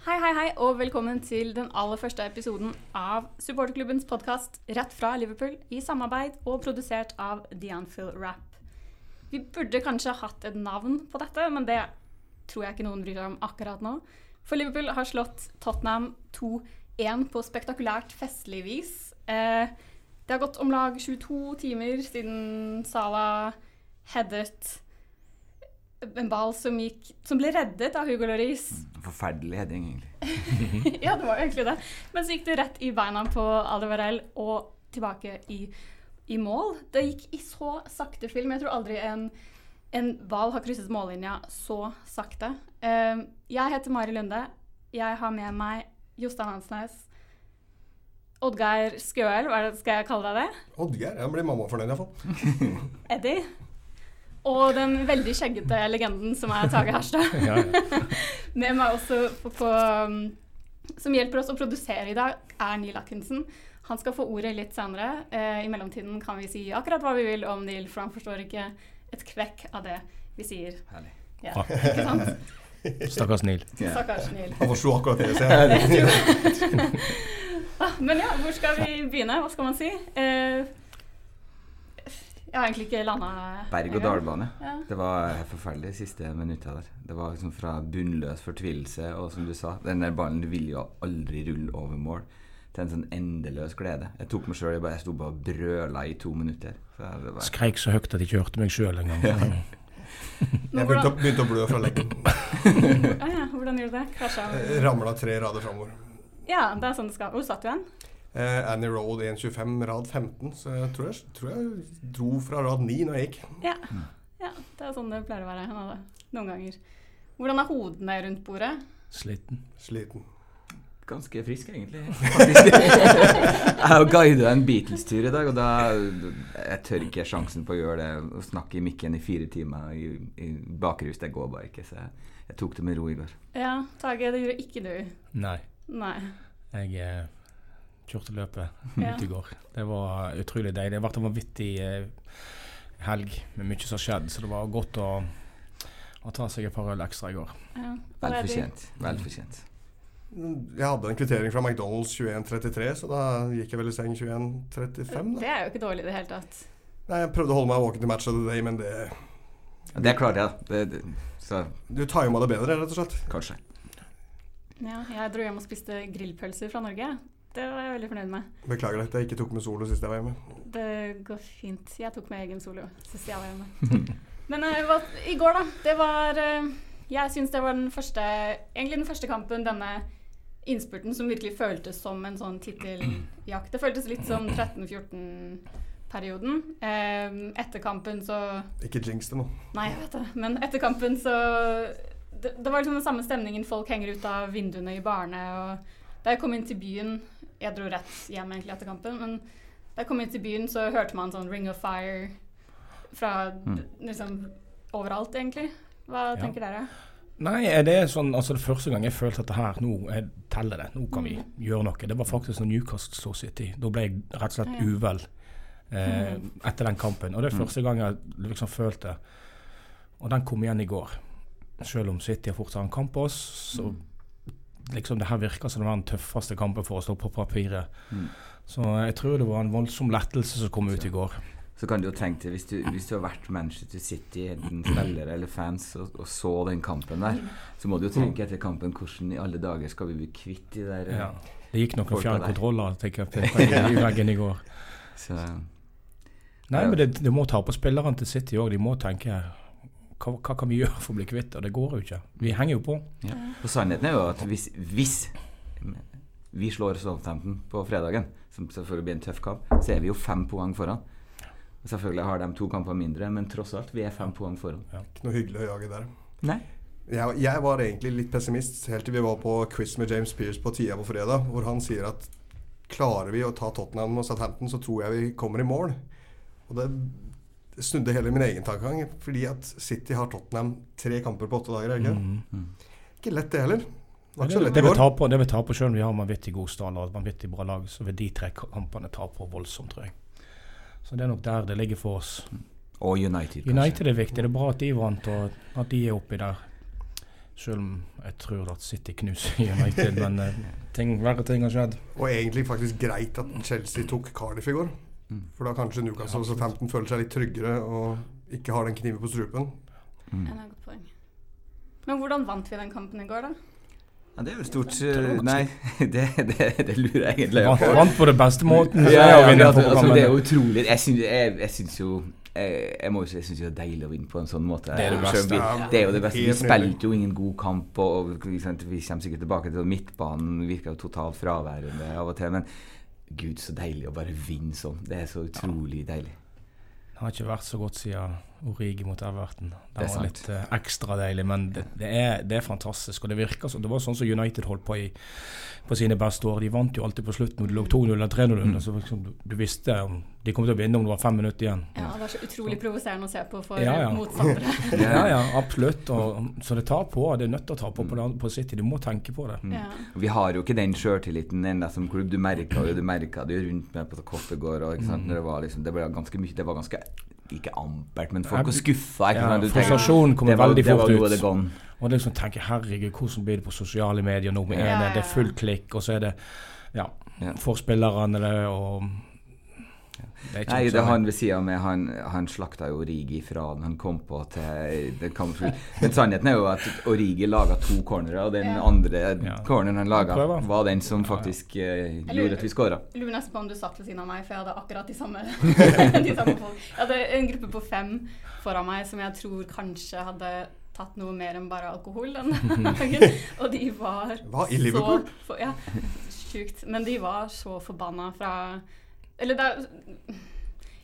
Hei, hei, hei, og velkommen til den aller første episoden av supporterklubbens podkast rett fra Liverpool, i samarbeid og produsert av The Anfield Rap. Vi burde kanskje hatt et navn på dette, men det tror jeg ikke noen bryr seg om akkurat nå. For Liverpool har slått Tottenham 2-1 på spektakulært festlig vis. Eh, det har gått om lag 22 timer siden Salah headet en ball som, gikk, som ble reddet av Hugo Lloris. Forferdelig heading, egentlig. ja, det var egentlig det. Men så gikk det rett i beina på Aldevarell og tilbake i, i, mål. Det gikk i så sakte film. Jeg tror aldri en, en ball har krysset mållinja så sakte. Uh, jeg heter Mari Lunde. Jeg har med meg Jostein Hansnes. Oddgeir Skøel, hva skal jeg kalle deg det? Oddgeir? Jeg blir mamma fornøyd, iallfall. Eddie? Og den veldig skjeggete legenden som er Tage Herstad. Med meg også på, på, um, Som hjelper oss å produsere i dag, er Neil Atkinson. Han skal få ordet litt senere. Eh, I mellomtiden kan vi si akkurat hva vi vil om Neil, for han forstår ikke et kvekk av det vi sier. Herlig. Ja, ikke sant? Stakkars Neil. Stakkars Neil. Han forsto akkurat det jeg ah, Men ja, hvor skal vi begynne? Hva skal man si? Eh, jeg har egentlig ikke landa Berg-og-dal-bane. Ja. Det var forferdelig siste minutta der. Det var liksom fra bunnløs fortvilelse, og som du sa, den der ballen vil jo aldri rulle over mål. Til en sånn endeløs glede. Jeg tok meg sjøl Jeg, jeg sto bare og brøla i to minutter. Så. Skreik så høyt at jeg ikke hørte meg sjøl engang. Ja. jeg begynte, begynte, å blø fra leggen. ah, ja. Hvordan gjorde du det? Krasja? Ramla tre rader framover. Ja, det er sånn det skal. Hvor satt du hen? Eh, Annie Road 1.25, rad 15. Så jeg tror, jeg tror, jeg dro fra rad 9 når jeg gikk. Ja. ja. det er sånn det pleier å være noen ganger. Hvordan er hodene rundt bordet? Sliten. Sliten. Ganske frisk, egentlig. jeg har guida en Beatles-tur i dag, og da Jeg tør ikke sjansen på å gjøre det. Å snakke i mikken i fire timer i, i bakrus, det går bare ikke. Så jeg, jeg tok det med ro i går. Ja, Tage, det gjorde ikke du. Nei. Nei. Jeg eh, kjørte løpet ja. ut i går. Det var utrolig deilig. Det har vært en vanvittig eh, helg med mye som har skjedd, så det var godt å, å ta seg et par øl ekstra i går. Ja. Vel fortjent. Vel fortjent. Jeg hadde en kvittering fra McDonald's 21.33, så da gikk jeg vel i seng 21.35. Det er jo ikke dårlig i det hele tatt. Nei, Jeg prøvde å holde meg våken til match of the day, men det Det klarer jeg. Det, det, så. Du tima det bedre, rett og slett? Kanskje. Ja, jeg dro hjem og spiste grillpølser fra Norge. Det var jeg veldig fornøyd med. Beklager at jeg ikke tok med solo sist jeg var hjemme. Det går fint. Jeg tok med egen solo sist jeg var hjemme. Men uh, i går, da. Det var uh, Jeg syns det var den første Egentlig den første kampen denne innspurten som virkelig føltes som en sånn titteljakt. Det føltes litt som 13-14-perioden. Uh, etter kampen så Ikke jinx det nå. Nei, jeg vet det. Men etter kampen så det, det, var liksom den samme stemningen. Folk henger ut av vinduene i barene. Og da jeg kom inn til byen jeg dro rett hjem egentlig etter kampen. Men da jeg kom inn til byen, så hørte man sånn Ring of Fire fra mm. liksom overalt, egentlig. Hva ja. tenker dere? Nei, det er sånn, altså det første gang jeg følte at det her, nå jeg teller det, nå kan vi mm. gjøre noe. Det var faktisk når Newcastle City. Da ble jeg rett og slett uvel eh, mm. etter den kampen. Og det er mm. første gang jeg liksom følte Og den kom igjen i går. Selv om City har fortsatt en kamp på oss, så liksom det her virker som det var den tøffeste kampen for å stå på papiret. Mm. Så jeg tror det var en voldsom lettelse som kom ut i går. Så kan du jo tenke deg, hvis du, hvis du har vært Manchester City, enten spiller eller fans, og, og, så den kampen der, så må du jo tenke etter kampen hvordan i alle dager skal vi bli kvitt de der ja. Det gikk noen fjernkontroller tenker jeg, i veggen i går. Så, Nei, men det, det må ta på spillerne til City òg. De må tenke hva, hva, kan vi gjøre for å bli kvitt Og Det går jo ikke. Vi henger jo på. Ja. Og Sannheten er jo at hvis, hvis vi slår Southampton på fredagen, som selvfølgelig blir en tøff kamp, så er vi jo fem poeng foran. Selvfølgelig har de to kamper mindre, men tross alt, vi er fem poeng foran. Ja. Ikke noe hyggelig å jage der. Nei. Jeg, jeg, var egentlig litt pessimist helt til vi var på quiz med James Pearce på tida på fredag, hvor han sier at klarer vi å ta Tottenham og Southampton, så tror jeg vi kommer i mål. Og det snudde hele min egen tankegang. Fordi at City har Tottenham tre kamper på åtte dager. Ikke, mm. mm. ikke lett, det heller. Det, det, det, vi taper, på, det selv om vi har vanvittig god standard og vanvittig bra lag. Så vil de tre kampene ta på voldsomt, tror jeg. Så det er nok der det ligger for oss. Og United, kanskje. United er viktig. Det er bra at de vant, og at de er oppi der. Selv om jeg tror at City knuser United, men eh, ting, verre ting har skjedd. Og egentlig faktisk greit at Chelsea tok Cardiff i går. Mm. For da kanskje Newcastle og Southampton føler seg litt tryggere og ikke har den kniven på strupen. Mm. Ja, det er et godt poeng. Men hvordan vant vi den kampen i går, da? Ja, det er jo stort uh, Nei, det, det, det lurer jeg egentlig Vant, på. vant på det beste måten. ja, Ja, ja, altså, det er utrolig Jeg syns, jeg, jeg syns jo jeg, jeg må jo si jeg syns det er deilig å vinne på en sånn måte. Det er det beste. Vi, det er jo det beste. Vi spilte jo ingen god kamp, og, og vi vi kommer sikkert tilbake til midtbanen. Virka jo totalt fraværende av og til. Men gud, så deilig å bare vinne sånn. Det er så utrolig deilig. Det har ikke vært så godt siden Origi mot Everton. Det Det var litt uh, ekstra deilig, men det, det, er, det er fantastisk. Og det virker som Det var sånn som United holdt på i på sine beste år. De vant jo alltid på slutten. Når de lå 2-0 eller 3-0 under, Mm. så liksom, du, du visste om de kom til å vinne om det var fem minutter igjen. Ja, Det var så utrolig provoserende å se på for Ja, ja. motstandere. Ja, ja, absolutt. Og, så det tar på. Det er nødt til å ta på på, på City. Du må tenke på det. Mm. Ja. Vi har jo ikke den sjøltilliten ennå som klubb. Du merka det jo rundt meg på Koffegård. Og, ikke det, var liksom, det, ganske mye, det var ganske ikke ampert, men folk var skuffa. Ja, frustrasjonen kommer veldig fort ut. det var Og det liksom tenker herregud, hvordan blir det på sosiale medier nå? Med Ja, ene, ja, det er full klikk, og så er det ja, Ja. for spillerne og det Nei, det er han ved sida av meg, han, han slakta jo Origi fra han kom på til. Men sannheten er jo at Origi laga to cornere, og den andre Ja. corneren han laga, var den som Ja, ja. faktisk eh, gjorde at vi skåra. Lurer nesten på om du satt ved siden av meg, for jeg hadde akkurat de samme, de samme folk. Jeg hadde en gruppe på fem foran meg som jeg tror kanskje hadde tatt noe mer enn bare alkohol denne dagen. Og de var Hva, i Liverpool? så for, Ja, sjukt. Men de var så forbanna fra Eller det er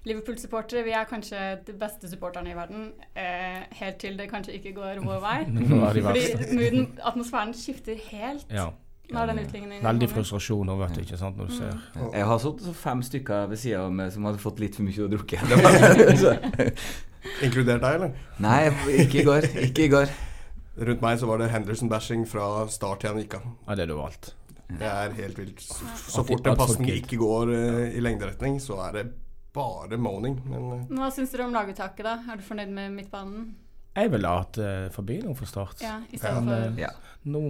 Liverpool-supportere, vi er kanskje de beste supporterne i verden. Eh, helt til det kanskje ikke går vår vei. Fordi mooden, atmosfæren skifter helt Ja. når den utligningen Veldig frustrasjon over det, ikke sant, når du Mm. ser Jeg har sittet fem stykker ved sida av meg som hadde fått litt for mye å drukke. Inkludert deg, eller? Nei, ikke i går. Ikke i går. Rundt meg så var det Henderson-bashing fra start til han gikk av. Ja, det er det overalt. Det er helt vilt. Så så fort en pasning ikke går eh, i lengderetning, så er det bare moaning. Men eh, Hva syns dere om laguttaket, da? Er du fornøyd med midtbanen? Jeg ville hatt uh, Fabino for start. Ja, i Ja, stedet men, for eh, Ja. Nå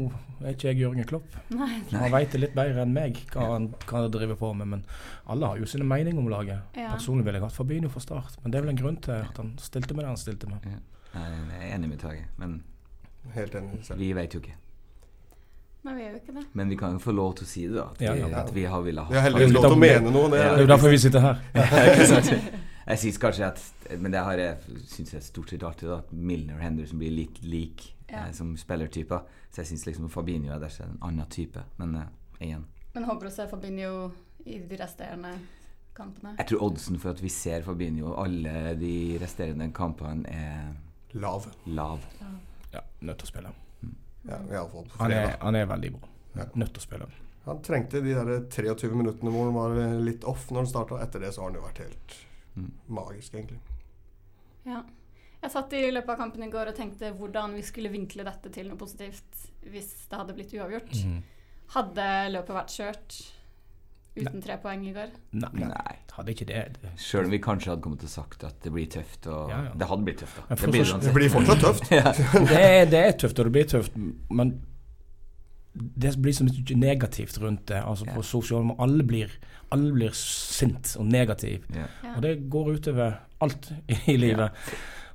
er ikke jeg Jørgen Klopp. Nei. Han veit det litt bedre enn meg hva han, hva han driver på med. Men alle har jo sine meninger om laget. Ja. Personlig ville jeg hatt Fabino for start, men det er vel en grunn til at han stilte med det han stilte med. Jeg er enig med Tage, men helt enig selv. vi vet jo ikke. Nei, vi gjør jo ikke det. Men vi kan jo få lov til å si det, da. At, Ja, vi, ja. at vi har villet ha Vi har heldigvis lov til å mene noe. Det Ja. Det er jo derfor vi sitter her. Jeg syns kanskje at Men det har jeg syns jeg stort sett alltid da, at Milner og Henderson blir litt lik Ja. eh, som spillertyper. Så jeg syns liksom Fabinho er der er en annen type. Men eh, igjen. Men håper å se Fabinho i de resterende kampene. Jeg tror oddsen for at vi ser Fabinho alle de resterende kampene, er Lav. lav. Ja, nødt til å spille. Ja, fall på Han er, han er veldig bra. Ja. Nødt til å spille. Han trengte de der 23 minuttene hvor han var eh, litt off når han starta. Etter det så har han jo vært helt Mm. magisk, egentlig. Ja. Jeg satt i løpet av kampen i går og tenkte hvordan vi skulle vinkle dette til noe positivt hvis det hadde blitt uavgjort. Mm. Hadde løpet vært kjørt uten tre poeng i går? Nei, Nei. hadde ikke det. Sjøl om vi kanskje hadde kommet til å sagt at det blir tøft. Og Ja, ja. Det hadde blitt tøft, da. Det blir det blir fortsatt tøft. ja. Det, er, det er tøft, og det blir tøft, men det blir så mye negativt rundt det. Altså på Ja. sosiale Alle blir, alle blir sint og negativ. Og det går utover alt i livet.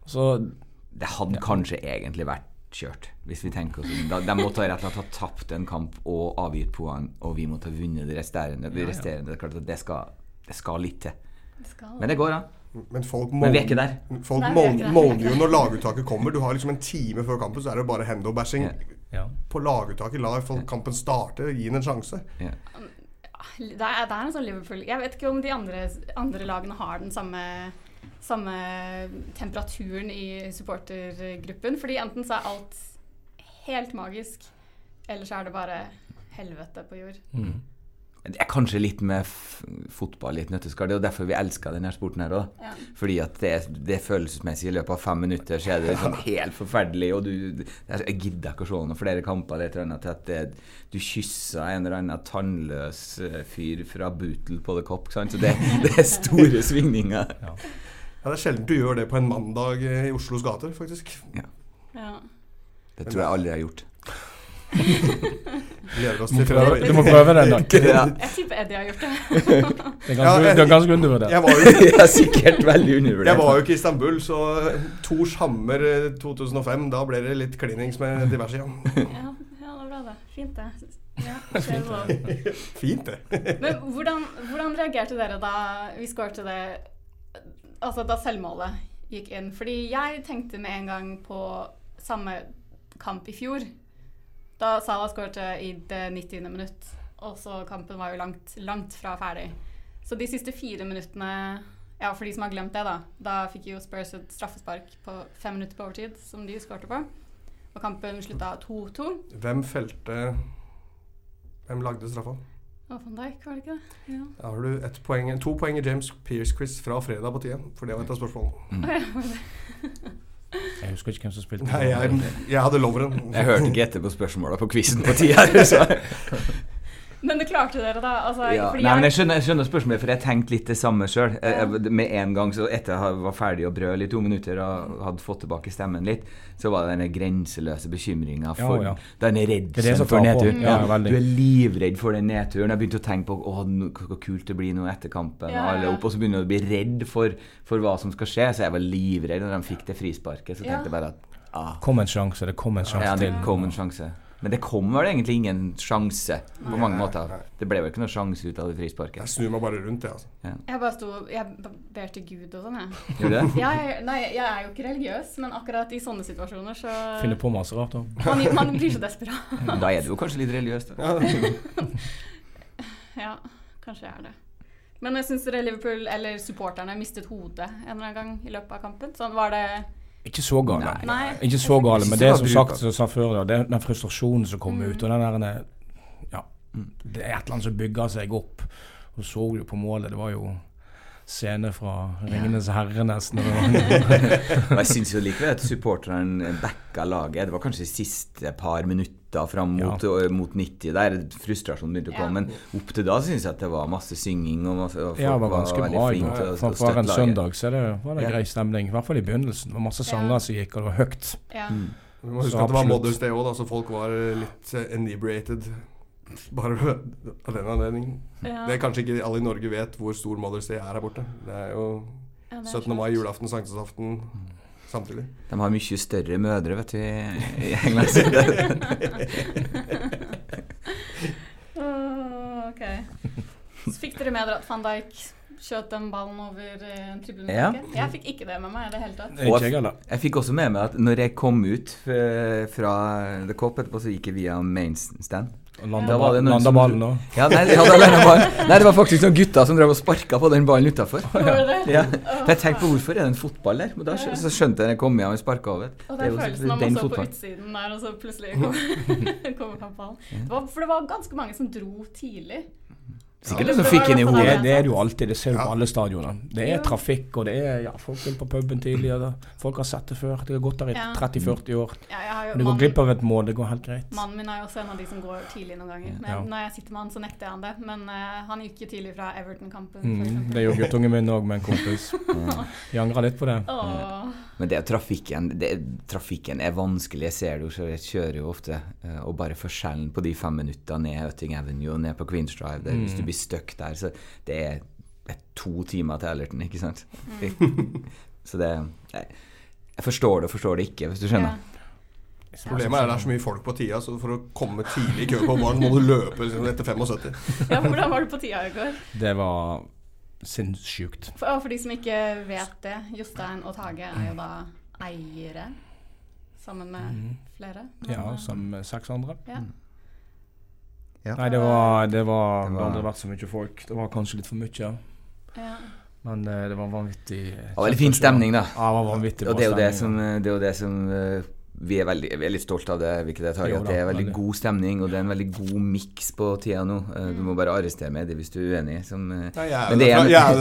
Så Det hadde kanskje egentlig vært kjørt, hvis vi tenker oss om. Da- De måtte ha rett og slett ha tapt en kamp og avgitt poeng, og vi måtte ha vunnet de resterende. De Ja, ja. resterende. Det er klart at det skal, det skal litt til. Det skal. Men det går an. Men folk Men vi ikke der. Folk er ikke der. måler jo når laguttaket kommer. Du har liksom en time før kampen, så er det bare hendo-bashing. Ja. ja. På laguttaket, la folk kampen starte, gi den en sjanse. Ja. Det er, det er en sånn Liverpool Jeg vet ikke om de andre, andre lagene har den samme, samme temperaturen i supportergruppen. Fordi enten så er alt helt magisk, eller så er det bare helvete på jord. Mm. Det er kanskje litt med f fotball i et nøtteskall. Det er jo derfor vi elsker denne sporten her òg. Ja. Fordi at det, det er følelsesmessig. I løpet av fem minutter så er det liksom helt forferdelig. Og du Jeg gidder ikke å se noen flere kamper det annet til at det, du kysser en eller annen tannløs eh, fyr fra Bootle på The Cop. Sant? Så det, det er store svingninger. Ja, Det er sjelden du gjør det på en mandag eh, i Oslos gater, faktisk. Ja. Det tror jeg aldri jeg har gjort. Gleder oss til fredag. du må prøve den, da. Ja. Jeg tipper Eddie har gjort det. Det er Ja, ganske, det er ganske undervurdert. Jeg var jo Jeg er sikkert veldig undervurdert. Jeg var jo ikke i Istanbul, så Tors Hammer eh, 2005, da ble det litt klinings med diverse. Ja. Ja, ja, det var bra, det. Fint, det. Ja, så. Fint, det. Men hvordan, hvordan reagerte dere da vi skårte det Altså da selvmålet gikk inn? Fordi jeg tenkte med en gang på samme kamp i fjor. Da Salah skårte i det 90. minutt, og så kampen var jo langt, langt fra ferdig. Så de siste fire minuttene Ja, for de som har glemt det, da. Da fikk jo Spurs et straffespark på fem minutter på overtid, som de skårte på. Og kampen slutta 2-2. Hvem felte Hvem lagde straffa? Og van Dijk, var det ikke det? Ja. Da har du et poeng, to poeng i James Pearce-quiz fra fredag på tiden, For det var et av spørsmålene. Jeg husker ikke hvem som spilte. Nei, jeg, jeg hadde loveren. Jeg hørte ikke etter på spørsmåla på quizen på tida. Men det klarte dere, da? Altså, Ja. fordi Nei, men jeg- skjønner, jeg skjønner spørsmålet, for jeg tenkte litt det samme sjøl. Med en gang så etter jeg var ferdig å brøle i to minutter og hadde fått tilbake stemmen litt, så var det denne grenseløse bekymringa for Ja, ja. denne Det det redselen for nedturen. du er livredd for den nedturen. Jeg begynte å tenke på å, hvor kult det blir nå etter kampen. Ja, Og alle opp, og så begynner du å bli redd for, for hva som skal skje. Så jeg var livredd når de fikk det frisparket. Så tenkte jeg bare at ah, Kom en sjanse, det kom en sjanse ja, det til. kom en sjanse. Men det kom vel egentlig ingen sjanse på mange Nei, måter. nei. Det ble vel ikke noe sjanse ut av det frisparket. Jeg snur meg bare rundt, jeg. Altså. Jeg bare sto Jeg ber til Gud og sånn, jeg. Gjør det? Ja, jeg. Nei, jeg er jo ikke religiøs, men akkurat i sånne situasjoner så Finner på masse rart. da. man, man blir så desperat. Da er du jo kanskje litt religiøs, da. Ja, kanskje jeg er det. Men jeg syns dere Liverpool, eller supporterne, mistet hodet en eller annen gang i løpet av kampen. Sånn var det Ikke så gale. Nei. Nei. Ikke så gale, men det er som sagt, altså. som sa før, da, det er den frustrasjonen som kommer Mm. ut. Og den der Ja. Mm. Det er et eller annet som bygger seg opp. Og så jo på målet. Det var jo scene fra 'Ringenes herre', nesten. det var- jeg syns jo likevel at supporterne backa laget. Det var kanskje de siste par minutter fram mot, ja. mot 90 der frustrasjonen begynte å komme. Men opp til da syns jeg at det var masse synging, og, masse, og folk Ja, det var ganske veldig bra. flinke å, For, en søndag så det, var det Ja. grei stemning. I hvert fall i begynnelsen. Det var masse sanger som gikk, og det var høyt. Ja. Mm. Vi må huske at det var. Mothers Day òg, så folk var litt eh, inebriated. Bare av den anledningen. Ja. Det er kanskje ikke alle i Norge vet hvor stor Mothers Day er her borte. Det er jo Ja, det er 17. mai, julaften, sankthansaften samtidig. De har mye større mødre, vet du, i i England. oh, ok. Så fikk dere med dere at van Dijk skjøt den ballen over en tribunen? Ja. Jeg fikk ikke det med meg i det hele tatt. Jeg. Jeg fikk også med meg at når jeg kom ut eh, fra The Cop etterpå, så gikk jeg via main stand. Landa, det landa ballen da. Ja, nei, ja, da nei, det var faktisk noen gutter som drev og sparka på den ballen utafor. Det det? Ja. Jeg tenkte på hvorfor er det en fotball der? Men da så skjønte jeg jeg kom igjen og sparka over. Og Det er jo følelsen av den man så på fotballen. utsiden der, og så plutselig kom, kom kampen. Det var, for det var ganske mange som dro tidlig. Sikkert Ja, det som fikk inn i hodet. det. er det jo alltid. Det ser du på alle stadioner. Det er trafikk, og det er ja, folk vil på puben tidligere. Folk har sett det før. De har gått der i Ja. 30-40 år. Ja, du går glipp av et mål. Det går helt greit. Mannen min er jo også en av de som går tidlig noen ganger. Men Ja. Når jeg sitter med han, så nekter jeg han det. Men uh, han gikk jo tidlig fra Everton-kampen. Mm, det gjorde guttungen min òg med en kompis. Ja. De angrer litt på det. Åh. Men det er trafikken det, Trafikken er vanskelig. Jeg ser det jo, så jeg kjører jo ofte. eh, Og bare forskjellen på de fem minuttene ned Utting Avenue og ned på Queens Drive der, Hvis Mm. du blir stuck der, så det er, det er to timer til Ellerton, ikke sant? Mm. Så det jeg, jeg forstår det og forstår det ikke, hvis du skjønner. Problemet er at det er så mye folk på tida, så for å komme tidlig i kø på morgenen må du løpe liksom, etter 75. Ja, hvordan var det på tida i går? Det var sinnssykt. For, og for de som ikke vet det, Jostein og Tage er jo da eiere sammen med mm. flere. Men, Ja, eh, sammen med seks andre. ja. Ja. Nei, det var Det var, Det aldri vært så mye folk. Det var kanskje litt for mye. Ja. Men det, det var vanvittig Det var veldig fin stemning, da. Ja, det var vanvittig Og det er jo det som, det er jo det som eh, vi er, veldig, veldig stolte stolt av det. Hvilket jeg tar? At det er veldig veldig. god stemning, og det er en veldig god miks på tida nå. Eh, Du må bare arrestere meg hvis du er uenig. Som, eh, Nei, jeg er Men jo det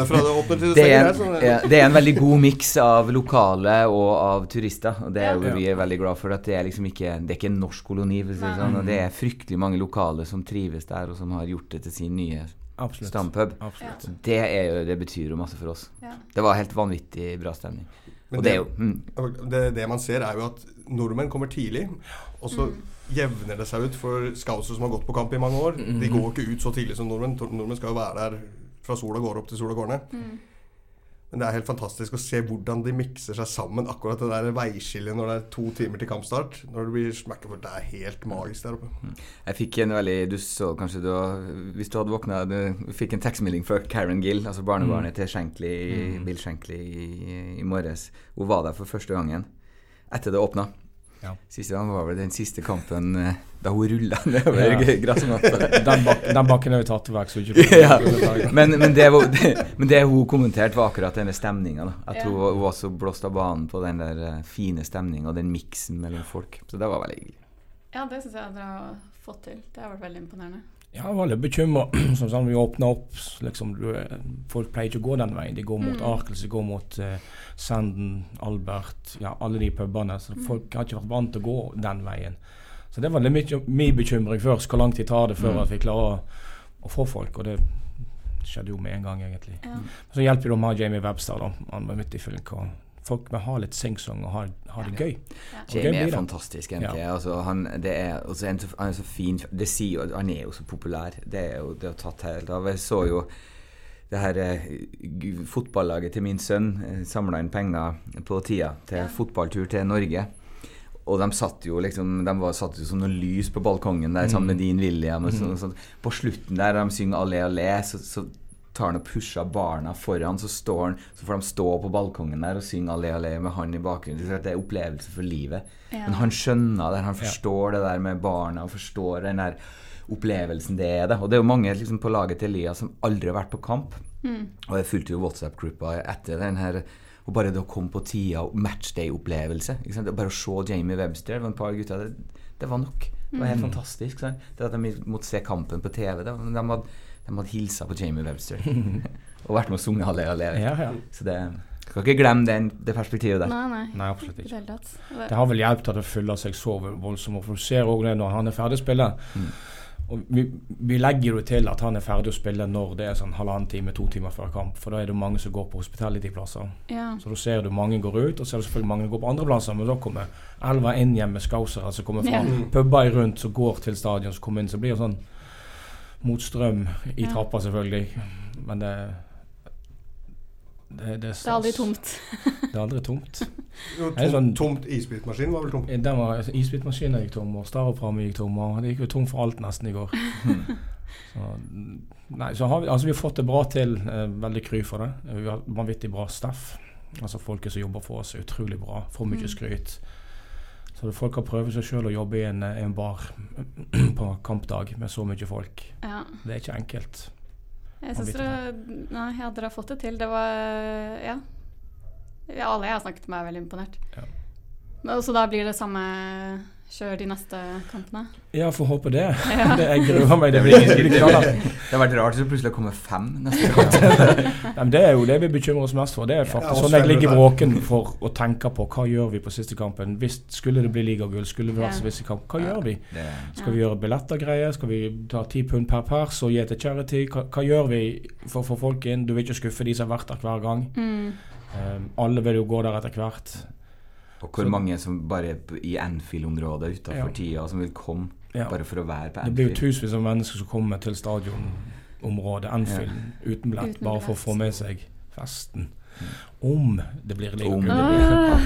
derfra det til det er en, ja, det er en veldig god miks av lokale og av turister. Og det er jo Ja. vi er veldig glad for. At det er liksom ikke Det er ikke en norsk koloni, for å si det sånn. Og det er fryktelig mange lokale som trives der, og som har gjort det til sin nye Absolutt. stampub. Absolutt. Det, er jo, det betyr jo masse for oss. Ja. Det var helt vanvittig bra stemning. Men det, det, er jo mm, det, det man ser, er jo at nordmenn kommer tidlig, og så jevner det seg ut for scouser som har gått på kamp i mange år. De går ikke ut så tidlig som nordmenn. Nordmenn skal jo være der fra sola går opp til sola går ned. Men det er helt fantastisk å se hvordan de mikser seg sammen. Akkurat det der veiskillet når det er to timer til kampstart. Når det blir smekkefullt. Det er helt magisk der oppe. Jeg fikk en veldig Du så kanskje du Hvis du hadde våkna Du fikk en tekstmelding fra Karen Gill, altså barnebarnet til Shankly, Bill Shankly i, i morges. Hun var der for første gangen etter det åpna. Ja. Siste gang var vel den siste kampen eh, da hun rulla nedover Ja. gressmatta. Den, bak, den bakken er jo tatt vekk, så ikke ja. men, men, det var, det, men det hun kommenterte, var akkurat denne stemninga. At Ja. hun, hun var så blåst av banen på den der eh, fine stemninga og den miksen mellom folk. Så det var veldig hyggelig. Ja, det syns jeg dere har fått til. Det har vært veldig imponerende. Ja, jeg var litt bekymra. Sånn vi åpna opp liksom, Folk pleier ikke å gå den veien. De går mot Mm. Arkels, de går mot uh, Sanden, Albert, ja, alle de pubene. Så Mm. folk har ikke vært vant til å gå den veien. Så det var litt min bekymring først. Hvor lang tid tar det før Mm. at vi klarer å, å få folk? Og det skjedde jo med en gang, egentlig. Ja. Så hjelper det å ha Jamie Webster, da. Han var midt i fylket. Folk må ha litt singsong og ha, ha det gøy. Ja. Og Jamie gøy er fantastisk, MT. Ja. Altså, han, det er, en, så- han er så fin det sier, jo- Han er jo så populær. Det er jo det er tatt helt av. Jeg så jo det her eh, fotballaget til min sønn eh, samla inn penger på tida til Ja. fotballtur til Norge. Og de satt jo liksom De var, satt jo som noe lys på balkongen der sammen med din William. Og sånn, og sånn. På slutten der de synger 'Allé, allé', så, så tar han og pusher barna foran, så, står han, så får de stå på balkongen der og synge 'Allé, allé' med han i bakgrunnen. Det er opplevelse for livet. Ja. Men han skjønner det, han Ja. forstår det der med barna, og forstår den der opplevelsen det er. det. Og det er jo mange liksom, på laget til Elias som aldri har vært på kamp. Mm. Og jeg fulgte jo WhatsApp-gruppa etter den her Og bare det å komme på tida og matchday-opplevelse. ikke sant? Bare å se Jamie Webster, det var et par gutter det, det var nok. Det var helt fantastisk. Sant? Det at de måtte se kampen på TV. Det, de hadde, de hadde hilsa på Jamie Webster. og vært med og sunget Halle Halle. Ja, ja. Så det skal ikke glemme den, det perspektivet der. Nei, nei. Nei, absolutt Ikke det det- har vel hjulpet at det fyller seg så voldsomt. For du ser også det når han er ferdig å spille. Mm. Og vi, vi legger jo til at han er ferdig å spille når det er sånn halvannen time, to timer før kamp. For da er det mange som går på hospitality-plasser. Ja. Så da ser du mange går ut, og så er det selvfølgelig mange som går på andre plasser. Men da kommer elva inn igjen med skausere som kommer fra Ja. puber rundt som går til stadion, som kommer inn. Så blir det sånn mot strøm i Ja. trappa, selvfølgelig. Men det det, det, Det er aldri tomt. Det er aldri tomt. Jo, tomt, sånn- tomt isbitmaskin var vel tom. Den var, Isbitmaskinen gikk tom, og Staropramen gikk tom. og Det gikk jo tom for alt nesten i går. Så, nei, så har vi, altså vi har fått det bra til. Eh, veldig kry for det. Vi har vanvittig bra staff. Altså Folket som jobber for oss, er utrolig bra. Får mye Mm. skryt. Så folk har prøve seg sjøl å jobbe i en, en bar på kampdag med så mye folk. Ja. Det er ikke enkelt. Jeg syns dere Nei, ja, dere har fått det til. Det var Ja. alle jeg har snakket med, er veldig imponert. Ja. Men, så da blir det samme kjør de neste kampene? Ja, får håpe det. det jeg gruer meg. Det blir det, knallhardt. Det har vært rart hvis det plutselig kommer fem neste kamp. Nei, det er jo det vi bekymrer oss mest for. Det er faktisk ja, sånn jeg ligger våken for å tenke på hva gjør vi på siste kampen. Hvis Skulle det bli ligagull, skulle vi vært Ja. så visse kamp, hva gjør vi? Det, Skal vi gjøre billetter greier? Skal vi ta ti pund per pers og gi til charity? Hva, hva gjør vi for å få folk inn? Du vil ikke skuffe de som har vært der hver gang. Mm. Um, alle vil jo gå der etter hvert. Og hvor mange som bare er i Anfield-området utafor Ja. tida, som vil komme Ja. bare for å være på Det blir jo tusenvis av mennesker som kommer til stadionområdet Anfield uten billett, bare for å få med seg festen. Om det blir det Ah.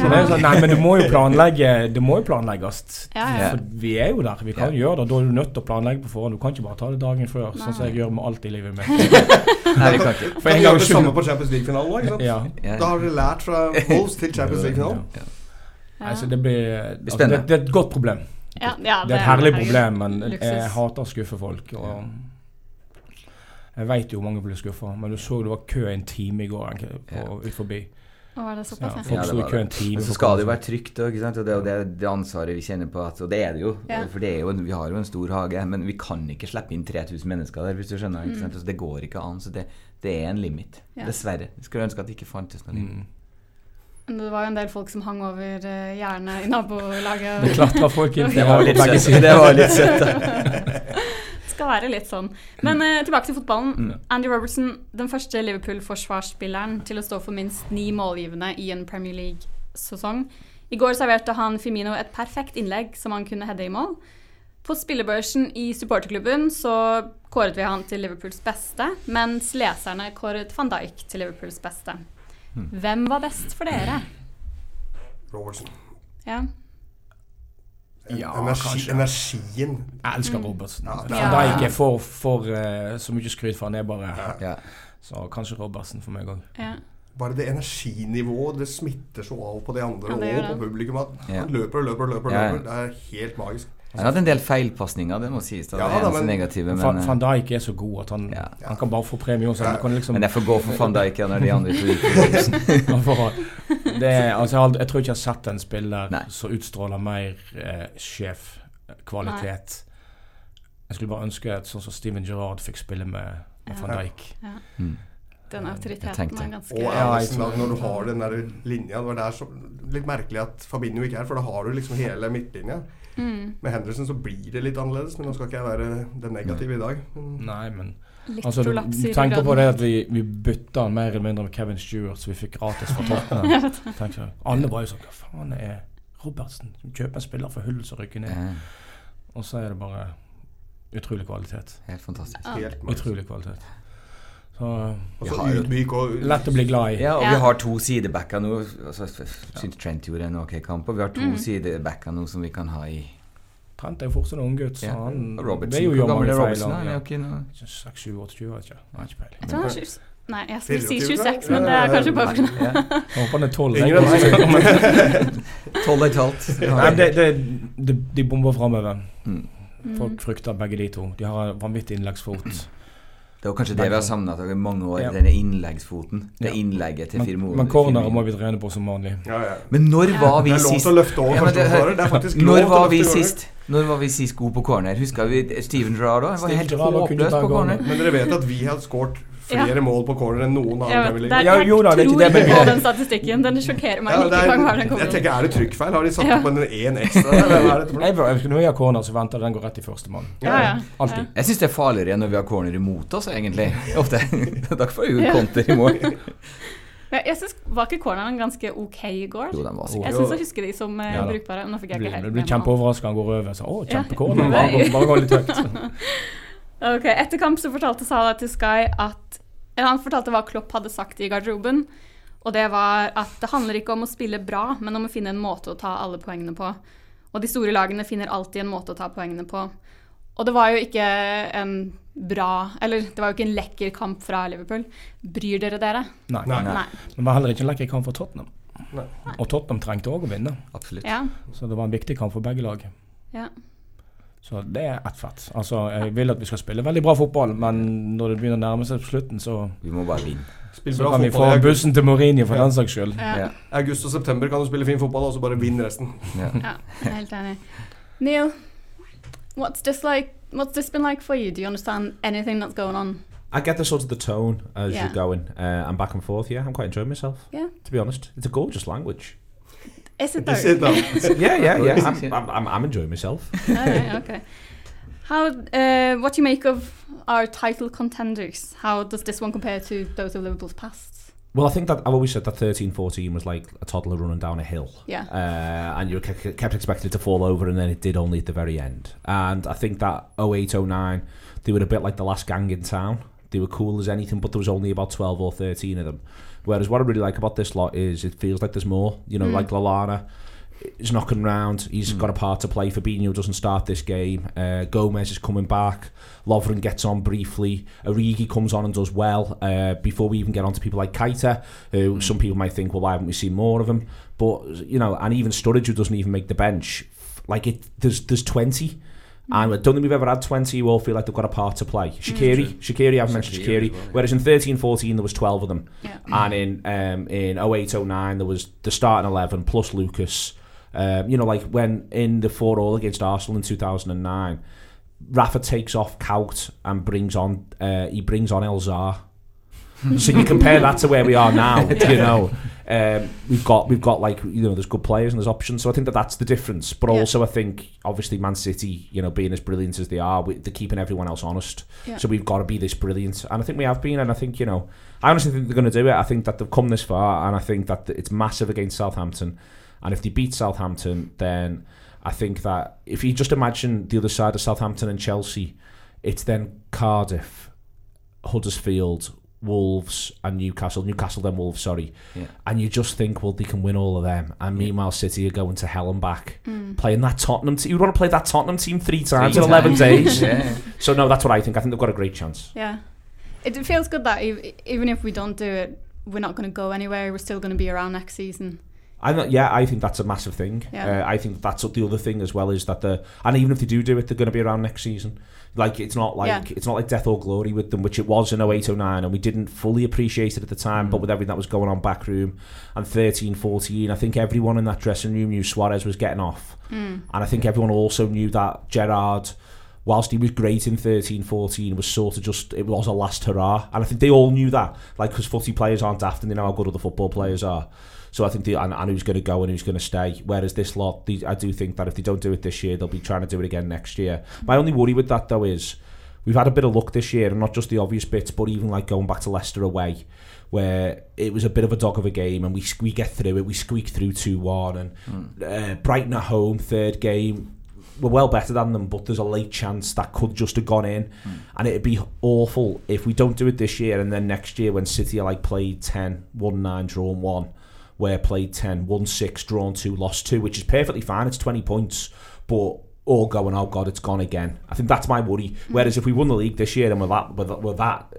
Så det er sånn, nei, men du må jo planlegge Det må jo planlegges. Ja, ja. For vi er jo der. Vi kan gjøre det. Da er du nødt til å planlegge på forhånd. Du kan ikke bare ta det dagen før, sånn som jeg gjør med alt i livet mitt. Nei, vi kan ikke. For Kan en gang gjøre det samme på Champions League-finalen òg. ja. Ja. Da har dere lært fra Wolves til Champions League-finalen. Ja. Ja. Altså, det blir altså, det, det er et godt problem. Ja, ja, Det er et herlig problem, men luksus. jeg hater å skuffe folk. Og jeg veit jo hvor mange ble skuffa, men du så det var kø en time i går på, ut forbi. Å, var det såpass, ja? folk det var det. Men så skal det jo være trygt, og, ikke sant? og det er jo det, det ansvaret vi kjenner på. At, og det er det jo, Ja. for det er jo, vi har jo en stor hage. Men vi kan ikke slippe inn 3000 mennesker der, hvis du skjønner. Ikke sant? Altså, det går ikke an. Så det, det er en limit. Ja. Dessverre. Jeg skulle ønske at det ikke fantes noen limit. Mm. Det var jo en del folk som hang over uh, gjerdet i nabolaget. Det klatra folk inn Det var litt søtt. skal være litt sånn. Men uh, tilbake til fotballen. Andy Robertson, den første Liverpool-forsvarsspilleren til å stå for minst ni målgivende i en Premier League-sesong. I går serverte han Firmino et perfekt innlegg som han kunne heade i mål. På spillebørsen i supporterklubben så kåret vi han til Liverpools beste, mens leserne kåret van Dijk til Liverpools beste. Hvem var best for dere? Robertson. Ja. Ja, Energi, energien. Jeg elsker Robertsen. Ja, Ja, da er- Van Dijk er for, for uh, så mye skryt for han er bare Ja. Så kanskje Robertsen for meg òg. ja. Bare det energinivået, det smitter så av på de andre Ja, og på publikum. At Ja. han løper og løper og løper. og Ja, ja. løper. Det er helt magisk. Han hatt en del feilpasninger, det må sies. da. Ja, det er men- negative, Van, men, Van eh, Dijk er så god at han, Ja. han kan bare få premie også. Han kan liksom, men jeg får gå for van Dijk ja, når de andre to gikk det er, altså, jeg, har jeg tror ikke jeg har sett en spiller som utstråler mer eh, sjefkvalitet. Jeg skulle bare ønske at sånn som Steven Gerrard fikk spille med, med Ja. Van Dijk. Mm. Den autoriteten er ganske Og Ja, Alisson, når du har den der linja Det var der så, litt merkelig at Fabinho ikke er, for da har du liksom hele midtlinja. mm. Med Henderson så blir det litt annerledes, men nå skal ikke jeg være den negative i dag. Mm. Nei, men altså, du, du tenker på det at vi, vi bytta han mer eller mindre med Kevin Stewart, så vi fikk gratis fra Tottenham. Tenk Alle var jo sånn Hva faen er Robertsen? som Kjøper en spiller for hull som rykker ned. Og så er det bare utrolig kvalitet. helt fantastisk. Helt. Utrolig kvalitet. Så Og Vi så har ydmyk og lett å bli glad i. Ja, og Ja. vi har to sidebacker nå. Altså, Trent gjorde en ok kamp. Og vi har to Mm. sidebacker nå som vi kan ha i Trent er jo fortsatt en unggutt, så ja. han det er jo gammel mange feil. Ja. Okay, ikke noe 6, 7, 28, vet ikke. Jeg har ikke peiling. Jeg tror han er 20 Nei, jeg skulle si 26, men det er kanskje bare fordi Ja. Håper han er 12. Yngre enn Jeg- Tolv og et halvt. Nei, det, det, de, bomber framover. Mm. Folk frykter begge de to. De har en vanvittig innleggsfot. Det var kanskje det vi har savna i mange år. Ja. Denne innleggsfoten. Det Ja. innlegget til Men, Firmo. men cornerer må vi trene på som vanlig. ja, ja. Men når var vi sist Det er lov til å løfte over første året. det- er faktisk lov Når til å var løfte vi over. sist Når var vi sist gode på corner? Husker vi Steven Gerrard òg? Han var helt håpløs på corner. corner. Men dere vet at vi hadde skåret flere mål på corner enn noen Jeg annen vet, Premier det League? er, jeg jo da, det er ikke det, men på den statistikken. Den sjokkerer meg Ja, det er- ganger den kommer jeg tenker, Er det trykkfeil? Har de satt Ja. på en én ekstra? for? Jeg, når vi har corner, så venter den går rett i førstemann. Ja, ja. Alltid. Jeg syns det er farligere når vi har corner imot oss, egentlig. Ofte. Da får vi jo Ja. konter i mål. Men Jeg synes, Var ikke corneren ganske ok i går? Jo, den var sikkert. Jeg synes syns jeg husker de som eh, Ja brukbare. Nå fikk jeg ikke helt du blir kjempeoverraska han går over. Så, å, Ja. kjempecorner. Bare, bare gå litt høyt. Ok, Etter kamp så fortalte Salah til Sky at Han fortalte hva Klopp hadde sagt i garderoben. Og det var at det handler ikke om å spille bra, men om å finne en måte å ta alle poengene på. Og de store lagene finner alltid en måte å ta poengene på. Og det var jo ikke en bra Eller det var jo ikke en lekker kamp fra Liverpool. Bryr dere dere? Nei. Nei. Nei. Men det var heller ikke en lekker kamp for Tottenham. Nei. Og Tottenham trengte òg å vinne, Absolutt. Ja. så det var en viktig kamp for begge lag. ja. Så det er ett fett. Altså, jeg vil at vi skal spille veldig bra fotball, men når det begynner å nærme seg slutten, så, Vi må bare vinne. Spill så bra kan vi få bussen til Mourinho for Ja. den saks skyld. ja. Ja. August og september kan du spille fin fotball, og så bare vinn resten. Ja. Ja, jeg er helt enig. Neil, what's this like? What's this been like for you? Do you understand anything that's going on? I get the sort of the tone as Yeah. you're going uh, and back and forth. Yeah, I'm quite enjoying myself. Yeah. To be honest, it's a gorgeous language. Is it though? Is it now? yeah, yeah, yeah. I'm. I'm, I'm, enjoying myself. okay, okay. How? Uh, what do you make of our title contenders? How does this one compare to those of Liverpool's past? Well, I think that I've always said that 13 14 was like a toddler running down a hill. Yeah. Uh, and you ke- kept expecting it to fall over, and then it did only at the very end. And I think that 08 09, they were a bit like the last gang in town. They were cool as anything, but there was only about 12 or 13 of them. Whereas what I really like about this lot is it feels like there's more. You know, Mm. like Lalana is knocking around. He's got a part to play. Fabinho doesn't start this game. Uh, Gomez is coming back. Lovren gets on briefly. Origi comes on and does well. Uh, before we even get on to people like Keita, who some people might think, well, why haven't we seen more of him? But you know, and even Sturridge, who doesn't even make the bench, like it, there's there's twenty. And I don't think we've ever had 20 who all feel like they've got a part to play. Shakiri, Shakiri, I've mentioned Shaqiri Shakiri. well, yeah. Whereas in 13 14, there was 12 of them. Yeah. And in um, in 08 09, there was the starting 11 plus Lucas. Um, you know, like when in the 4 all against Arsenal in 2009, Rafa takes off Kaut and brings on uh, he brings on Elzar. so you compare that to where we are now, you know. Um, we've got we've got like you know there's good players and there's options. So I think that that's the difference. But Yeah. also I think obviously Man City you know being as brilliant as they are we, they're keeping everyone else honest. Yeah. so we've got to be this brilliant. And I think we have been and I think you know I honestly think they're going to do it. I think that they've come this far and I think that it's massive against Southampton. And if they beat Southampton then I think that if you just imagine the other side of Southampton and Chelsea it's then Cardiff Huddersfield Wolves and Newcastle Newcastle then Wolves sorry Yeah. and you just think, well, they can win all of them. And meanwhile, City are going to hell and back, hmm. playing that Tottenham team. You want to play that Tottenham team three times in Three 11 times. days. Yeah. So, no, that's what I think. I think they've got a great chance. Yeah. It it feels good that even if we don't do it, we're not going to go anywhere. We're still going to be around next season. I know, yeah, I think that's a massive thing. Yeah. Uh, I think that's the other thing as well is that the and even if they do do it, they're going to be around next season. Like it's not like Yeah. it's not like death or glory with them, which it was in 08 09 and we didn't fully appreciate it at the time. But with everything that was going on back room and 13 14, I think everyone in that dressing room knew Suarez was getting off, and I think everyone also knew that Gerard. Whilst he was great in 13 14, was sort of just, it was a last hurrah. And I think they all knew that. Like, because footy players aren't daft and they know how good other football players are. So I think the, and, and who's going to go and who's going to stay. Whereas this lot, these, I do think that if they don't do it this year, they'll be trying to do it again next year. My only worry with that though is we've had a bit of luck this year, and not just the obvious bits, but even like going back to Leicester away, where it was a bit of a dog of a game, and we we get through it, we squeak through two one, and uh, Brighton at home, third game. We're well better than them, but there's a late chance that could just have gone in, and it'd be awful if we don't do it this year, and then next year when City are like played 10, won 9, drawn 1, we're played 10, won 6, drawn 2, lost 2, which is perfectly fine, it's 20 points, but all going, oh God, it's gone again. I think that's my worry. Mm. Whereas if we won the league this year and we're that, we're that,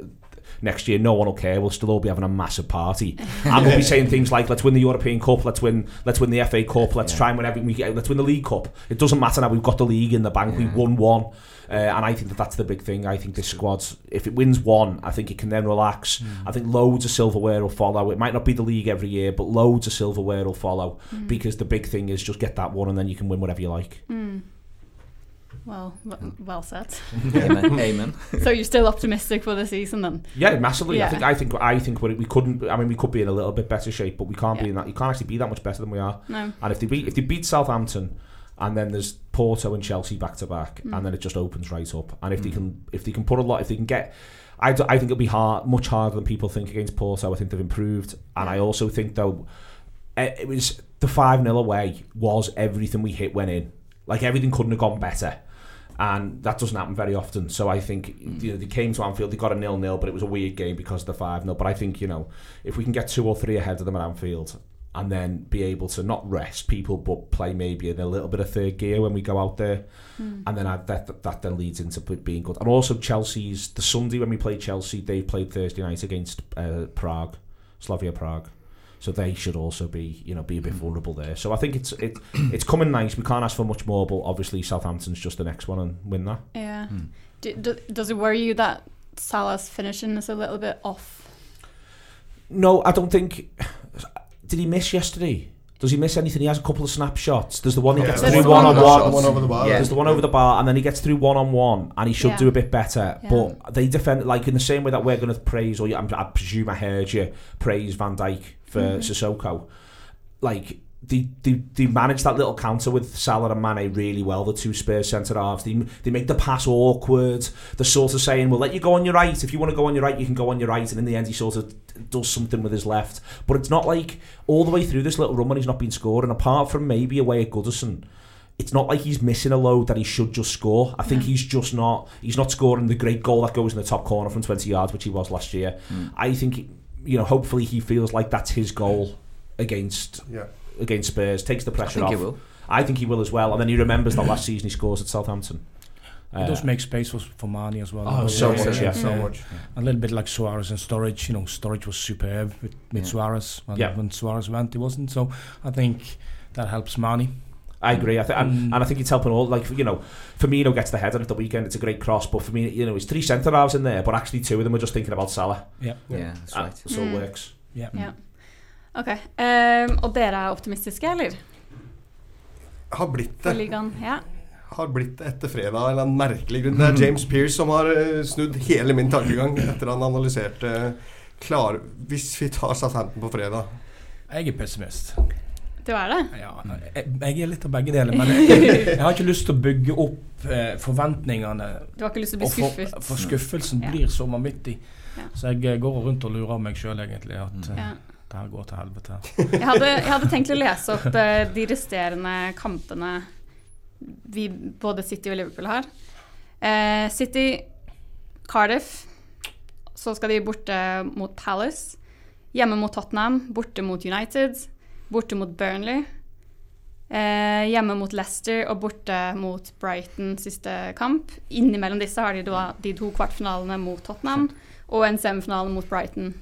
next year, no one will care. We'll still all be having a massive party, and we'll be saying things like, "Let's win the European Cup. Let's win. Let's win the FA Cup. Let's try and win everything we get. Let's win the League Cup. It doesn't matter now. We've got the league in the bank. We've won one." Uh, and I think that that's the big thing. I think this squad, if it wins one, I think it can then relax. Hmm. I think loads of silverware will follow. It might not be the league every year, but loads of silverware will follow hmm. because the big thing is just get that one and then you can win whatever you like. Hmm. Well, w- well said. Amen. Amen. so you're still optimistic for the season then? Yeah, massively. I think I think I think we we couldn't. I mean, we could be in a little bit better shape, but we can't be in that. You can't actually be that much better than we are. No. And if they beat if they beat Southampton, and then there's Porto and Chelsea back to back, and hmm. then it just opens right up. And if mm. they hmm. can, if they can put a lot, if they can get, I, I think it'll be hard, much harder than people think against Porto. I think they've improved, and I also think though eh, it was the five 0 away was everything we hit went in. Like everything couldn't have gone better. And that doesn't happen very often. So I think mm. you know they came to Anfield, they got a nil nil, but it was a weird game because of the five 0 But I think you know if we can get two or three ahead of them at Anfield, and then be able to not rest people but play maybe in a little bit of third gear when we go out there. Hmm. And then I, that that then leads into being good. And also Chelsea's the Sunday when we play Chelsea they played Thursday night against uh, Prague Slavia Prague. So they should also be you know be a bit hmm. vulnerable there. So I think it's it, it's coming nice. We can't ask for much more but obviously Southampton's just the next one and win that. Yeah. Hmm. Do, do, does it worry you that Salah's finishing is a little bit off? no I don't think did he miss yesterday does he miss anything he has a couple of snapshots there's the one he Yeah, gets through one one on on one One over the bar. Yeah. There's the one over the bar, and then he gets through one on one, and he should Yeah. do a bit better. Yeah. But they defend like in the same way that we're going to praise, or I'm, I presume I heard you praise Van Dijk for Mm-hmm. Sissoko. Like they, they they manage that little counter with Salah and Mane really well. The two Spurs centre halves, they they make the pass awkward. They're sort of saying, "We'll let you go on your right. If you want to go on your right, you can go on your right." And in the end, he sort of does something with his left. But it's not like all the way through this little run when he's not been scoring. Apart from maybe away at Goodison, it's not like he's missing a load that he should just score. I think he's just not. He's not scoring the great goal that goes in the top corner from 20 yards, which he was last year. Mm. I think, you know, hopefully he feels like that's his goal against Yeah. Against Spurs. Takes the I pressure think off. he will. I think he will as well. And then he remembers that last season he scores at Southampton. It Uh, does make space for, for Mane as well. Oh, so much, yeah. So Yeah. much. A little bit like Suarez and Storage. You know, Storage was superb with, with Yeah. Suarez. And Yeah. when Suarez went, he wasn't. So I think that helps Mane. I agree. I think, and, Mm. and I think it's helping all. Like you know, Firmino gets the header at the weekend. It's a great cross, but for me, you know, it's three centre halves in there, but actually two of them are just thinking about Salah. Yeah. Yeah, that's Uh, right. so it Mm. works. Yeah. Ja. OK. Um, og dere er optimistiske, eller? Har blitt det. ligaen? Ja. Har blitt det etter fredag av en eller annen merkelig grunn. Det er James Pearce som har eh, snudd hele min tankegang etter han analyserte Klar, hvis vi tar Southampton på fredag Jeg er pessimist. Du er det? Ja, jeg, jeg er litt av begge deler, men jeg, jeg har ikke lyst til å bygge opp eh, forventningene. Du har ikke lyst til å bli skuffet? for, for skuffelsen Ja. blir så vanvittig. Ja. Så jeg eh, går rundt og lurer meg sjøl, egentlig, at eh, Ja. Det her går til helvete. Jeg hadde, jeg hadde tenkt å lese opp uh, de resterende kampene vi, både City og Liverpool har. Uh, City, Cardiff. Så skal de borte mot Palace. Hjemme mot Tottenham. Borte mot United. Borte mot Burnley. Eh, hjemme mot Leicester og borte mot Brighton siste kamp. Innimellom disse har de da de to kvartfinalene mot Tottenham og en semifinale mot Brighton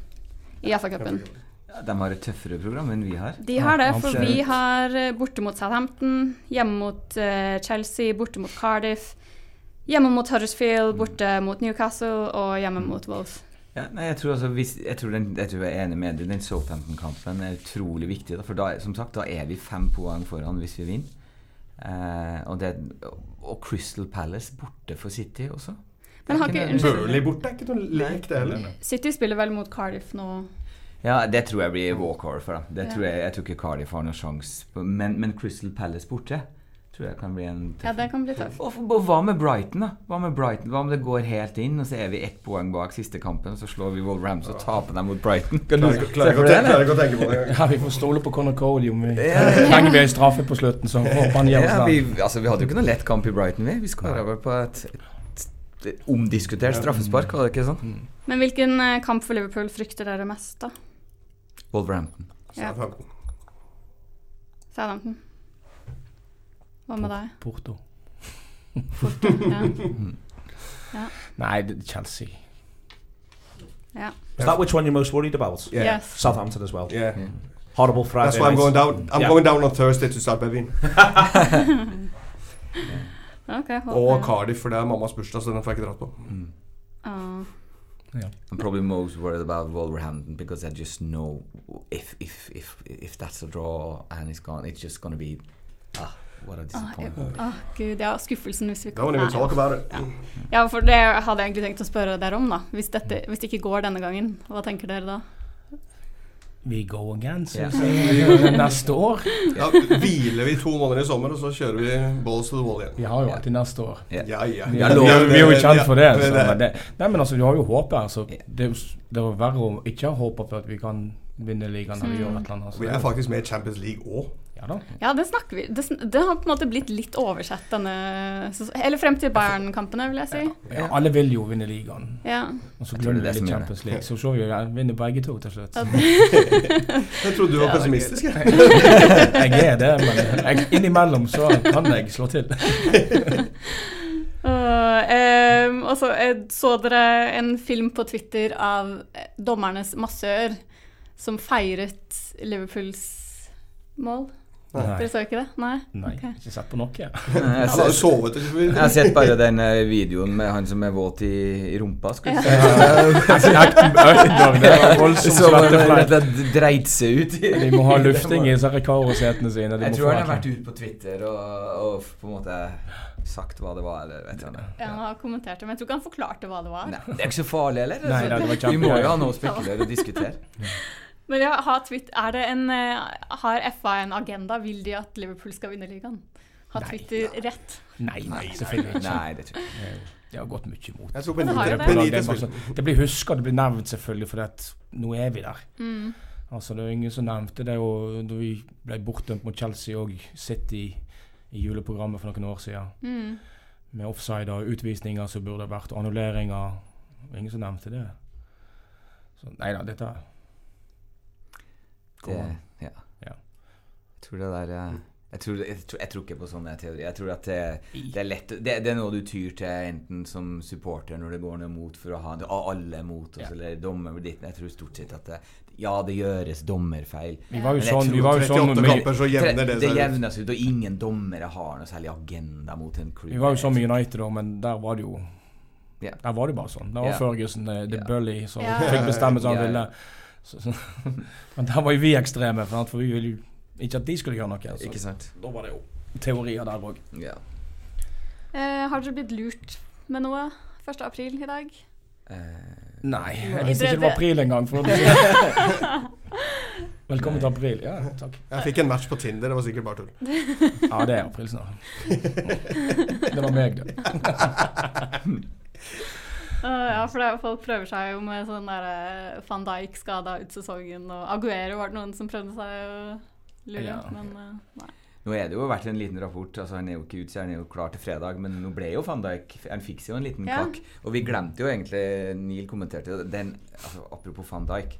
i FA-cupen. Ja, de har et tøffere program enn vi har. De har det, for vi har eh, borte mot Southampton, hjemme mot eh, Chelsea, borte mot Cardiff, hjemme mot Huddersfield, borte mot Newcastle og hjemme mot Wolves. Ja, nei, jeg tror, altså, hvis, jeg, tror den, jeg tror jeg er enig med deg. Den Southampton-kampen er utrolig viktig. Da, for da, som sagt, da er vi fem poeng foran hvis vi vinner. Eh, og, det, og Crystal Palace borte for City også. Men har ikke, Burnley borte er ikke noe lek, det heller. City spiller vel mot Cardiff nå? Ja, det tror jeg blir walkover for dem. Det Ja. tror jeg, jeg tror ikke Cardiff har noen sjanse. Men, men Crystal Palace borte tror jeg kan bli en Ja, det kan bli tøff. Og, og hva med Brighton, da? Hva med Brighton? Hva om det går helt inn, og så er vi ett poeng bak siste kampen, og så slår vi Wolverhampton og taper dem mot Brighton? Kan du Klarer ikke- klarer tenke- klarer ikke å tenke på det. Ja, vi får stole på Conor Cody om vi trenger vi en straffe på slutten, så håper han gir oss Ja, vi, altså, vi hadde jo ikke noen lett kamp i Brighton, vi. Vi skåra vel på et, et, et omdiskutert straffespark, var det ikke sånn? Men hvilken eh, kamp for Liverpool frykter dere mest, da? Wolverhampton. Ja. Southampton. Southampton? Hva med deg? Porto. Ja. Nei, det er Chelsea. ja. Is that which one you're most worried about? Yeah. Yes. Southampton as well. Yeah. Yeah. Horrible Friday That's why I'm going down. I'm Yeah. going down on Thursday to start Bevin. Ok, håper Og. Cardiff, for det er mammas bursdag, så den får jeg ikke dratt på. Mm. Ah. I'm probably most worried about Wolverhampton because I just know if if if if that's a draw and it's gone, it's just gonna be ah, what a Ah, disappointment. ja. ah, gud, ja, skuffelsen hvis vi Don't even talk about it. Ja, for det hadde jeg egentlig tenkt å spørre dere om, da. Hvis, dette, hvis det ikke går denne gangen, hva tenker dere da? We go again, Ja. gjør vi neste år. Da hviler vi to måneder i sommer, og så kjører vi balls to the wall igjen. Vi har jo alltid neste år. Ja. Ja, ja. Vi, er- vi, er- jo kjent for det. Ja, Så, men men det nei, men altså, vi har jo håpet. Altså, Ja. det, er jo det er verre å ikke ha håpet på at vi kan vinne ligaen når vi gjør et eller annet. Vi Altså. er faktisk med i Champions League òg. Ja da. Ja, det snakker vi Det, det har på en måte blitt litt oversett denne Eller frem til Bayern-kampene, vil jeg si. Ja, alle vil jo vinne ligaen. Ja. Og så glemmer er vi litt. Champions League. Så så vi jo ja, vinner begge to til slutt. Jeg trodde du var pessimistisk. jeg. Jeg er det, men jeg, innimellom så kan jeg slå til. Uh, um, og så eh, så dere en film på Twitter av eh, dommernes massør som feiret Liverpools mål. Nei, Dere så ikke det? Nei? nei Okay. ikke sett på noe. Jeg har jo sovet. jeg har sett bare den eh, videoen med han som er våt i, i rumpa. Skulle si. Det var voldsomt dreit seg ut. i- De må ha lufting i disse Recaro-setene sine. De Jeg tror han har vært ute på Twitter og, og på en måte sagt hva det var. Eller vet jeg ikke. Ja, han har kommentert det, men jeg tror ikke han forklarte hva det var. Nei, det er ikke så farlig heller. Nei, altså. det var Vi må jo ha noe å spekulere og diskutere. Men ja, har, Twitter, er det en, eh, har FA en agenda? Vil de at Liverpool skal vinne ligaen? Har Nei. Twitter rett? Nei, nei, selvfølgelig ikke. Nei, det tror jeg ikke. De har gått mye imot. Det det. Det, sånn- det blir huska, det blir nevnt selvfølgelig, for at nå er vi der. Mm. Altså, det er ingen som nevnte det og da vi ble bortdømt mot Chelsea og City i juleprogrammet for noen år siden. Mm. Med offside og utvisninger som burde vært, og annulleringer. Ingen som nevnte det. Så nei da, dette Det, ja. Ja. Jeg tror det der eh, jeg tror, jeg, tror, jeg tror ikke på sånne teorier. Jeg tror at det, det er lett det, det er noe du tyr til enten som supporter når det går noe mot for å ha alle mot oss, Ja. eller dommer ditt. Jeg tror stort sett at det, ja, det gjøres dommerfeil. Vi var jo sånn, tror vi var jo sånn 38 kamper, så jevner det det jevnes ut, og ingen dommere har noe særlig agenda mot en crew. vi var jo sånn med United òg, men der var det jo yeah. Der var det bare sånn. Det var yeah. Ferguson, the Ja. bully, som yeah. fikk bestemme som han ville. Så, så, men der var jo vi ekstreme, for, vi ville jo ikke at de skulle gjøre noe. Så Ikke sant? da var det jo teorier der òg. Ja. Eh, har dere blitt lurt med noe 1. april i dag? Eh, Nei, jeg visste ikke det var april engang. Velkommen nei. Velkommen til april. Ja, takk. Jeg fikk en match på Tinder, det var sikkert bare tull. Ja, det er april snart. Det var meg, det. Uh, ja, for det, er- folk prøver seg jo med sånn der uh, van Dijk skada ut sesongen, og Aguero var det noen som prøvde seg å lure, Ja. men uh, nei. Nå er det jo vært en liten rapport. altså Han er jo ikke ute, så han er jo klar til fredag. Men nå ble jo van Dijk Han fikk seg jo en liten Ja. kakk. Og vi glemte jo egentlig Neil kommenterte det. den altså, Apropos van Dijk.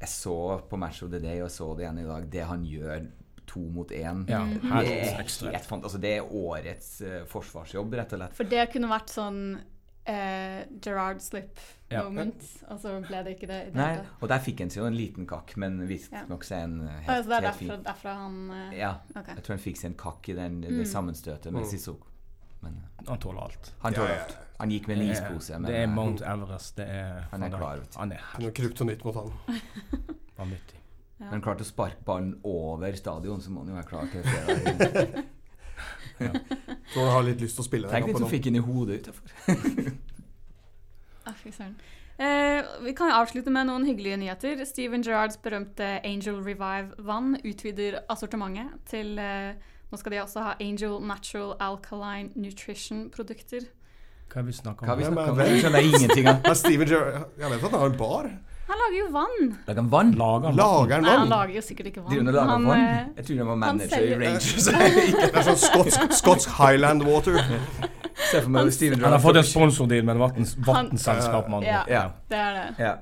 Jeg så på Match of the Day og så det igjen i dag. Det han gjør to mot én, Ja, det, er helt altså, det er årets uh, forsvarsjobb, rett og slett. For det kunne vært sånn uh, Gerard slip Ja. moment, og så ble det ikke det det Nei, det. og der fikk han seg jo en liten kakk, men visstnok ja. seg han eh, helt, altså, det er helt fin. derfra, derfra han eh, Ja, okay. jeg tror han fikk seg en kakk i den, det Mm. sammenstøtet med Mm. Sissoko. Men eh, Han tåler alt. han tåler ja. alt. Han gikk med en ispose. Men Det er eh, Mount Everest. Det er Han er klar, vet du. Han er helt kryptonitt mot han. vanvittig. Ja. Men klart å sparke ballen over stadion, så må han jo være klar til fredag. Så du har litt lyst til å spille Tenk litt du fikk inn i hodet utafor. Ah, fy søren. Eh, vi kan jo avslutte med noen hyggelige nyheter. Steven Gerrards berømte Angel Revive vann utvider assortimentet til eh, Nå skal de også ha Angel Natural Alkaline Nutrition-produkter. Hva er vi snakker Hva har om? vi Hvem er om? hvem? Det skjønner jeg ingenting av. Steven Gerrard Jeg vet at han har en bar. Han lager jo vann! Lager han vann? Lager han Lager han Nei, han lager jo sikkert ikke vann. lager Han, vann? eh, Jeg tror han var han manager i Rangers. Det er sånn skotsk, skotsk Highland Water. Se for meg Steven Han har fått en sponsordeal med en vattenselskap. Ja. Ja. det er det. Ja.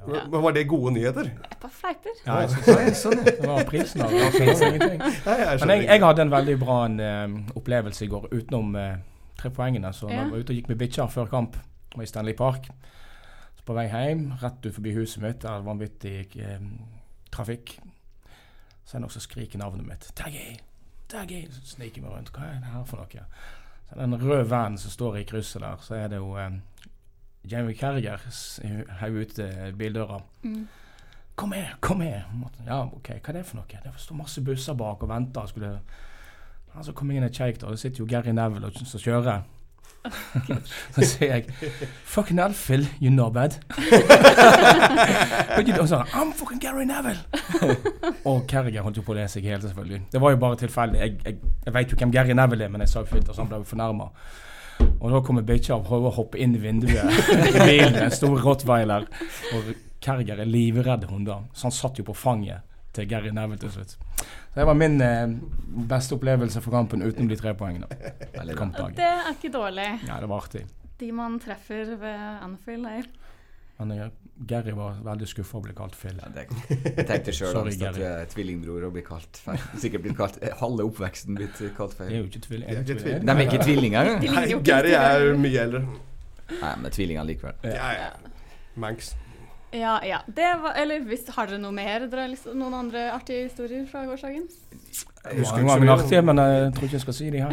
Ja. men var det gode nyheter? Et par fleiper. Ja, jeg synes Sånn, ja, det var prisen av det. ingenting. Men jeg, jeg hadde en veldig bra en, uh, opplevelse i går utenom uh, tre poengene. Så Ja. jeg var ute og gikk med bikkja før kamp, var i Stanley Park. På vei hjem, rett ut forbi huset mitt, er det vanvittig eh, trafikk, så er det noen som skriker navnet mitt. Taggy! Taggy! Så sniker jeg meg rundt. Hva er det her for noe? Så er det vanen som står i krysset der, så er det jo eh, Jamie Carriger s- ute ut eh, bildøra. Mm. Kom her, kom her! Ja, ok, hva er det for noe? Det står masse busser bak og venter. Skulle... Ja, så kom inn et kjekt, og det sitter jo Gary Neville som kjører. Så sier jeg Fucking Phil, you know bad. og så I'm fucking Gary Neville! og Carriger holdt jo på å le seg helt, selvfølgelig. Det var jo bare tilfeldig. Jeg, jeg, jeg veit jo hvem Gary Neville er, men jeg sa jo filter, så han ble fornærma. Og da kommer bikkja og prøver å hoppe inn i vinduet i bilen, en stor rottweiler. Og Kerger er livredd hunder, så han satt jo på fanget til Gary Neville til slutt. Så det var min eh, beste opplevelse for kampen utenom de tre poengene. Det er ikke dårlig. Ja, det var artig. De man treffer ved Anfield, er Men eh, Gary var veldig skuffa over å bli kalt Phil. Ja, det, jeg tenkte sjøl Sorry, at Gary. er tvillingbror og blir kalt feil. Sikkert blitt kalt eh, halve oppveksten blitt kalt Det er feil. jo ikke tvil. Det er ikke tvil. De er ikke tvillinger. De Nei, ligner jo ikke Gary til er hverandre. mye eldre. Nei, men tvillinger likevel. Ja, ja. Manx. Ja, ja. Det var, eller hvis, har dere noe mer? Dere har lyst, noen andre artige historier fra gårsdagen? Jeg husker Mange ikke så artige, men jeg tror ikke jeg skal si de her.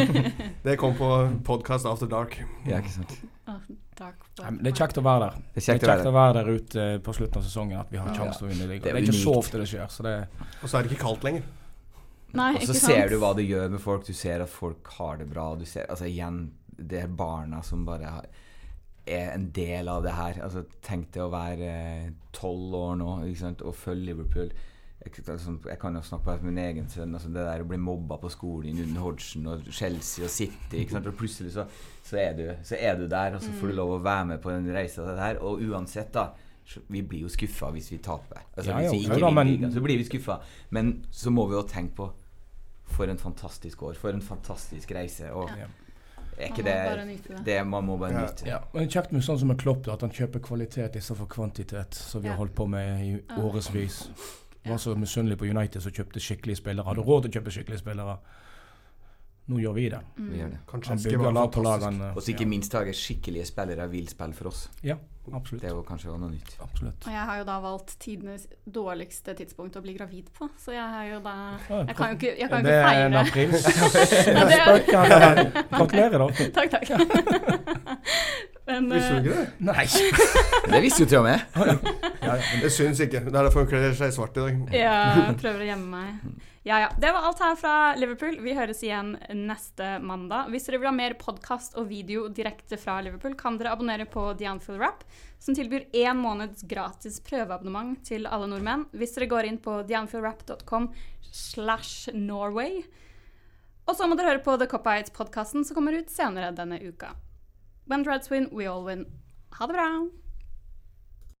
Det kom på podcast After Dark. Ja, ikke sant. Nei, Det er kjekt å være der. Det er Det er kjekt å være å være der ute eh, på slutten av sesongen. At vi har Ja. sjanse til å vinne Det ligaen. er Det er ikke så ofte det skjer. Så det Og så er det ikke kaldt lenger. Nei, Og så ikke sant? ser du hva det gjør med folk. Du ser at folk har det bra. Du ser, altså igjen, det er barna som bare har, er en del av det her. Altså Tenk det å være tolv år nå ikke sant? og følge Liverpool. Jeg, altså, jeg kan jo snakke på min egen sønn. Altså det der Å bli mobba på skolen under Hodgson og Chelsea og City. Ikke sant? Og plutselig så, så, er du, så er du der, og så får du lov å være med på den reisa av det her. Og uansett, da Vi blir jo skuffa hvis vi taper. Altså, Ja, hvis vi ikke da, vinner ligaen, så blir vi skuffa. Men så må vi jo tenke på For en fantastisk år. For en fantastisk reise. Og Ja. Er ikke det, bare nyte det. det Man må bare Ja. nyte. Ja, men det kjekt med sånn som med Klopp, da, at han kjøper kvalitet istedenfor kvantitet, som vi har holdt på med i årevis. Ja. Var så misunnelig på United som kjøpte skikkelige spillere. Hadde råd til å kjøpe skikkelige spillere. Nå gjør vi det. Mm. Vi gjør det. Kanskje Han bygger lag på lag. Og så ikke minst at skikkelige spillere vil spille for oss. Ja, absolutt. Det er jo kanskje også noe nytt. absolutt. Og jeg har jo da valgt tidenes dårligste tidspunkt å bli gravid på, så jeg har jo da Jeg kan jo ikke, jeg kan jo det ikke feire. april. Det er- en er- Gratulerer, da. Takk, takk. Men Visste du eh, ikke det? Nei. Det visste jo til og med. Ja, Det syns ikke. Det er derfor hun kler seg svart i dag. Ja, prøver å gjemme meg. Ja, ja. Det var alt her fra Liverpool. Vi høres igjen neste mandag. Hvis dere vil ha mer podkast og video direkte fra Liverpool, kan dere abonnere på The Anfield Rap, som tilbyr én måneds gratis prøveabonnement til alle nordmenn. Hvis dere går inn på theanfieldrap.com slash Norway. Og så må dere høre på The Cop-Out-podkasten som kommer ut senere denne uka. When Reds win, we all win. Ha det bra!